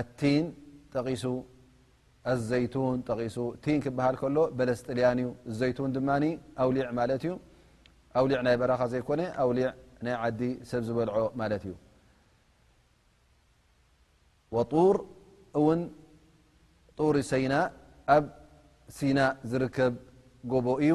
ኣቲን ጠቒሱ ኣዘይቱን ጠቒሱ ቲን ክበሃል ከሎ በለስ ጥልያን እዩ እዘይቱን ድማ ኣውሊዕ ማለት እዩ ኣውሊዕ ናይ በራኻ ዘይኮነ ኣውሊዕ ናይ ዓዲ ሰብ ዝበልዖ ማለት እዩ ወጡር እውን ጡር ሰይና ኣብ ሲና ዝርከብ ጎቦ እዩ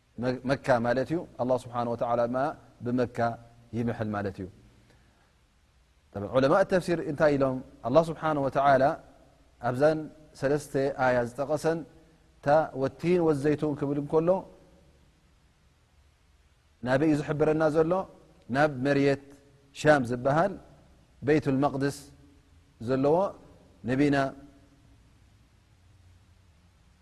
መካ ማለት እዩ ኣላ ስብሓን ወተላ ድማ ብመካ ይምሐል ማለት እዩ ዑለማእ ተፍሲር እንታይ ኢሎም ኣላ ስብሓን ወተላ ኣብዘን ሰለስተ ኣያ ዝጠቐሰን እታ ወቲን ወዘይቱን ክብል ከሎ ናበይ እዩ ዝሕብረና ዘሎ ናብ መርት ሻም ዝበሃል ቤት መቅድስ ዘለዎ ነቢና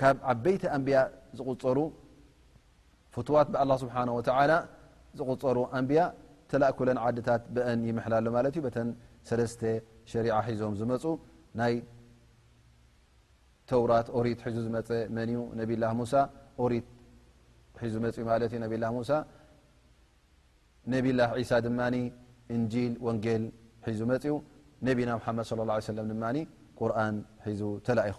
ካብ ዓበይቲ ኣንብያ ዝቁፀሩ ፍትዋት ብኣላ ስብሓን ወተላ ዝቁፀሩ ኣንብያ ተላ ኩለን ዓድታት ብአን ይምሕላ ኣሎ ማለት እዩ በተን ሰለስተ ሸሪዓ ሒዞም ዝመፁ ናይ ተውራት ኦሪት ሒዙ ዝመፀ መን እዩ ነብላ ሙሳ ኦሪት ሒዙ መፅ ማለት እዩ ነብላ ሙሳ ነብላ ዒሳ ድማ እንጂል ወንጌል ሒዙ መፅኡ ነቢና ሓመድ ለ ለ ሰለም ድማ ቁርን ሒዙ ተላኢኹ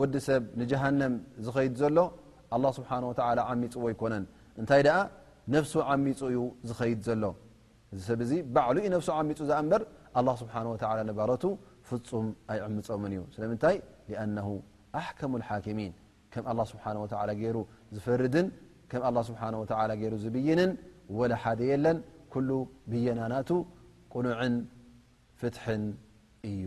ወዲ ሰብ ንጀሃነም ዝኸይድ ዘሎ ኣላህ ስብሓን ወተዓላ ዓሚፅዎ ኣይኮነን እንታይ ደኣ ነፍሱ ዓሚፁ እዩ ዝኸይድ ዘሎ እዚ ሰብ እዚ ባዕሉ እዩ ነፍሱ ዓሚፁ ዝኣ እምበር ኣላህ ስብሓን ወተዓላ ንባረቱ ፍፁም ኣይዕምፆምን እዩ ስለምንታይ ሊኣነሁ ኣሕከሙ ልሓኪሚን ከም ኣላ ስብሓን ወተዓላ ገይሩ ዝፈርድን ከም ኣላ ስብሓን ወተዓላ ገይሩ ዝብይንን ወላ ሓደ የለን ኩሉ ብየናናቱ ቁኑዕን ፍትሕን እዩ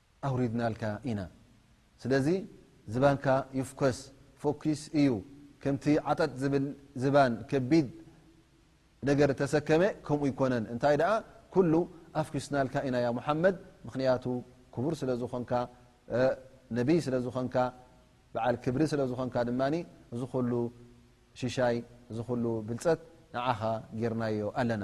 ኣውሪድናልካ ኢና ስለዚ ዝባንካ ይፍኮስ ፎኪስ እዩ ከምቲ ዓጠጥ ዝብል ዝባን ከቢድ ነገር ተሰከመ ከምኡ ይኮነን እንታይ ደኣ ኩሉ ኣፍኪስናልካ ኢና ያ ሙሓመድ ምክንያቱ ክቡር ስለ ዝኾንካ ነቢይ ስለ ዝኾንካ በዓል ክብሪ ስለ ዝኾንካ ድማ እዚ ኩሉ ሽሻይ እዚ ኩሉ ብልፀት ንዓኻ ጌርናዮ ኣለና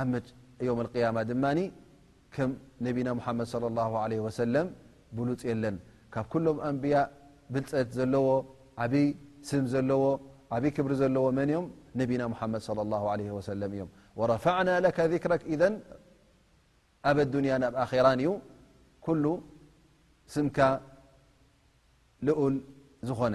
ኣብ ዮም ኣልቅያማ ድማ ከም ነቢና ሙሓመድ ሶለ ላሁ ዓለይሂ ወሰለም ብሉፅ የለን። ካብ ኩሎም ኣንብያ ብልፀት ዘለዎ ዓብዪ ስም ዘለዎ ዓብዪ ክብሪ ዘለዎ መን እዮም? ነቢና ሙሓመድ ሶለ ላሁ ዓለይሂ ወሰለም እዮም። ወረፋዕና ለከ ዚክረክ ኢዘን ኣብ ኣዱንያን ኣብ ኣኼራን እዩ ኩሉ ስምካ ልኡል ዝኾነ።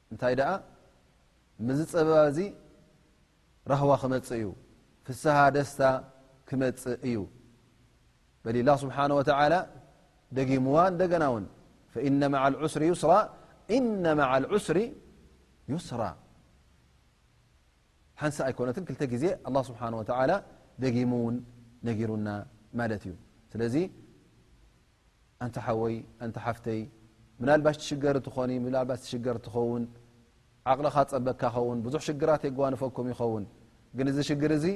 እንታይ ደኣ ምስዚ ጸበባ እዚ ራህዋ ክመጽእ እዩ ፍስሃ ደስታ ክመጽእ እዩ በሊ ላ ስብሓን ወተላ ደጊምዋ እንደገና ውን ፈኢነ ማዓ ልዑስሪ ዩስራ ኢነ ማዓ ልዑስሪ ዩስራ ሓንሳ ኣይኮነትን ክልተ ግዜ ኣላ ስብሓን ወተላ ደጊሙ እውን ነጊሩና ማለት እዩ ስለዚ ኣንታ ሓወይ ኣንታ ሓፍተይ ምናልባሽ ትሽገሪ ትኾኒ ምናልባሽ ትሽገር ትኸውን ዓቕልኻ ጸበካ ኸውን ብዙሕ ሽግራት የጓንፈኩም ይኸውን ግን እዚ ሽግር እዚ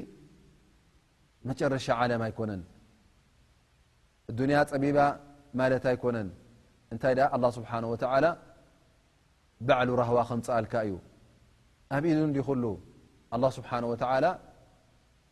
መጨረሻ ዓለም ኣይኮነን እዱንያ ጸቢባ ማለት ኣይኮነን እንታይ ደኣ ኣላ ስብሓን ወተዓላ ባዕሉ ራህዋ ከምጽኣልካ እዩ ኣብ ኢዱ እንዲኹሉ ኣላ ስብሓን ወተዓላ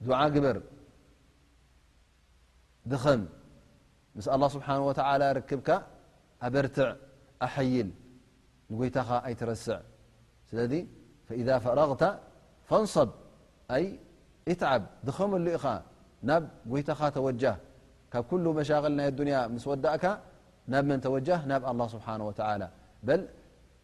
دع قبر م م الله سبحانه وتعلى ركبك أبرتع أحيل يت يترسع ذ فإذا فرغت فانص اتعب دخم ل نب يتا توجه ك كل مشاغل الدنيا مسودك نبمن توجه ب الله سبحانهوعلى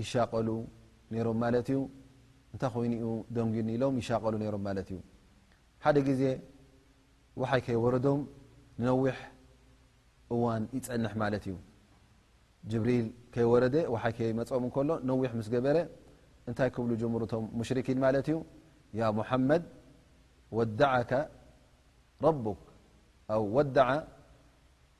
ይሻቀሉ ነሮም ማለት እዩ እንታይ ኮይኑ ዩ ደንጉኒ ኢሎም ይሻቀሉ ነሮም ማለት እዩ ሓደ ግዜ ውሓይ ከይወረዶም ንነዊሕ እዋን ይፀንሕ ማለት እዩ ጅብሪል ከይወረደ ውሓይ ከይመፆም እከሎ ነዊሕ ምስ ገበረ እንታይ ክብሉ ጀምሩቶም ሙሽርኪን ማለት እዩ ያ ሙሓመድ ወዳዓካ ረቡክ ኣው ወዳዓ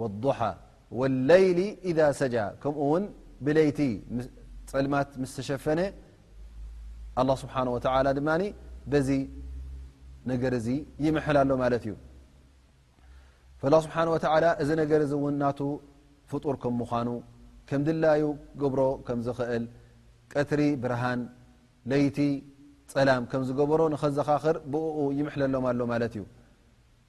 ወዱሓ ወለይሊ ኢዛ ሰጃ ከምኡ ውን ብለይቲ ፀልማት ምስ ተሸፈነ ኣላ ስብሓን ወተላ ድማ በዚ ነገር እዚ ይምሐል ኣሎ ማለት እዩ ፈላ ስብሓን ወተላ እዚ ነገር እዚ እውን ናቱ ፍጡር ከም ምዃኑ ከም ድላዩ ገብሮ ከም ዝኽእል ቀትሪ ብርሃን ለይቲ ፀላም ከም ዝገበሮ ንኸዘኻኽር ብእኡ ይምሕለሎም ኣሎ ማለት እዩ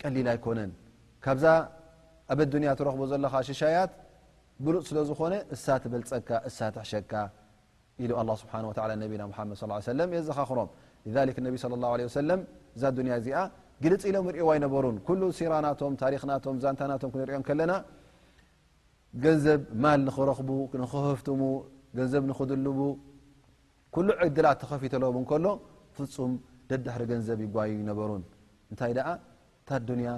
ቀሊል ኣይኮነን ካብዛ ኣብ ኣዱንያ ትረኽቦ ዘለኻ ሽሻያት ብሉፅ ስለ ዝኾነ እሳ ትበልፀካ እሳ ትሕሸካ ኢሉ ኣላ ስብሓን ወላ ነቢና ሓመድ ስ ሰለም የዘኻኽሮም ሊክ ነቢ ለ ላ ለ ሰለም እዛ ኣዱንያ እዚኣ ግልፂ ኢሎም ርእዎ ኣይነበሩን ኩሉ ሲራናቶም ታሪክናቶም ዛንታናቶም ክንሪኦ ከለና ገንዘብ ማል ንኽረኽቡ ንኽህፍትሙ ገንዘብ ንኽድልቡ ኩሉ ዕድላት ተኸፊተሎም እንከሎ ፍጹም ደድሕሪ ገንዘብ ይጓዩ ይነበሩን እንታይ ደኣ እታ ዱንያ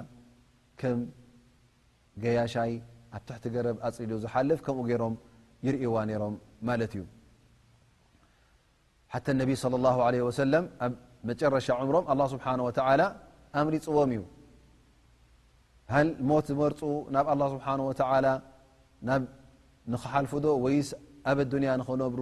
ከም ገያሻይ ኣብ ትሕቲ ገረብ ኣፅሊሉ ዝሓልፍ ከምኡ ገይሮም ይርእይዋ ነይሮም ማለት እዩ ሓ ነቢ صለ ላ ለ ወሰለም ኣብ መጨረሻ ዕምሮም ኣላ ስብሓን ወተላ ኣምሪፅዎም እዩ ሃል ሞት ዝመርፁ ናብ ኣላ ስብሓን ወተላ ናብ ንክሓልፉ ዶ ወይስ ኣብ ኣዱንያ ንክነብሩ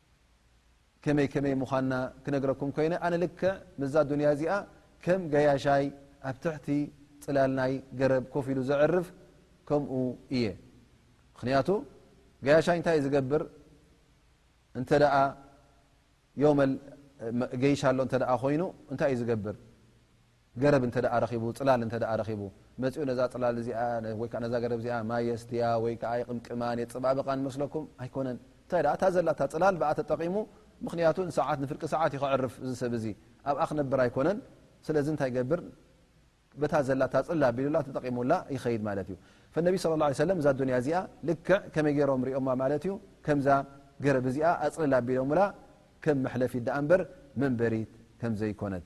ከመይ ከመይ ምዃንና ክነግረኩም ኮይነ ኣነ ልክዕ ምዛ ዱንያ እዚኣ ከም ገያሻይ ኣብ ትሕቲ ፅላል ናይ ገረብ ኮፍ ኢሉ ዘዕርፍ ከምኡ እየ ምክንያቱ ገያሻይ እንታይ እዩ ዝገብር እንተ ዮመ ገይሻ ኣሎ እተ ኮይኑ እንታይ እዩ ዝገብር ገረብ እንተ ረኺቡ ጽላል እንተ ረኺቡ መጺኡ ነዛ ጽላል እዚኣ ወይ ከኣ ነዛ ገረብ እዚኣ ማይ የስትያ ወይ ከኣ ይቕምቅማን የጸባብቓን ይመስለኩም ኣይኮነን እንታይ ደኣ እታ ዘላ እታ ጽላል ብኣ ተጠቒሙ ምኽንያቱ ንሰዓት ንፍርቂ ሰዓት እዩ ክዕርፍ እዚ ሰብ እዚ ኣብኣ ክነብር ኣይኮነን ስለዚ እንታይ ገብር በታ ዘላ እታ ጽላ ኣቢሉላ ተጠቒሙላ ይኸይድ ማለት እዩ ፈነቢ ስለ ላ ሰለም እዛ ኣዱንያ እዚኣ ልክዕ ከመይ ገይሮም ሪኦማ ማለት እዩ ከምዛ ገረብ እዚኣ ኣጽልል ኣቢሎምላ ከም መሕለፊት ደኣ እምበር መንበሪት ከም ዘይኮነት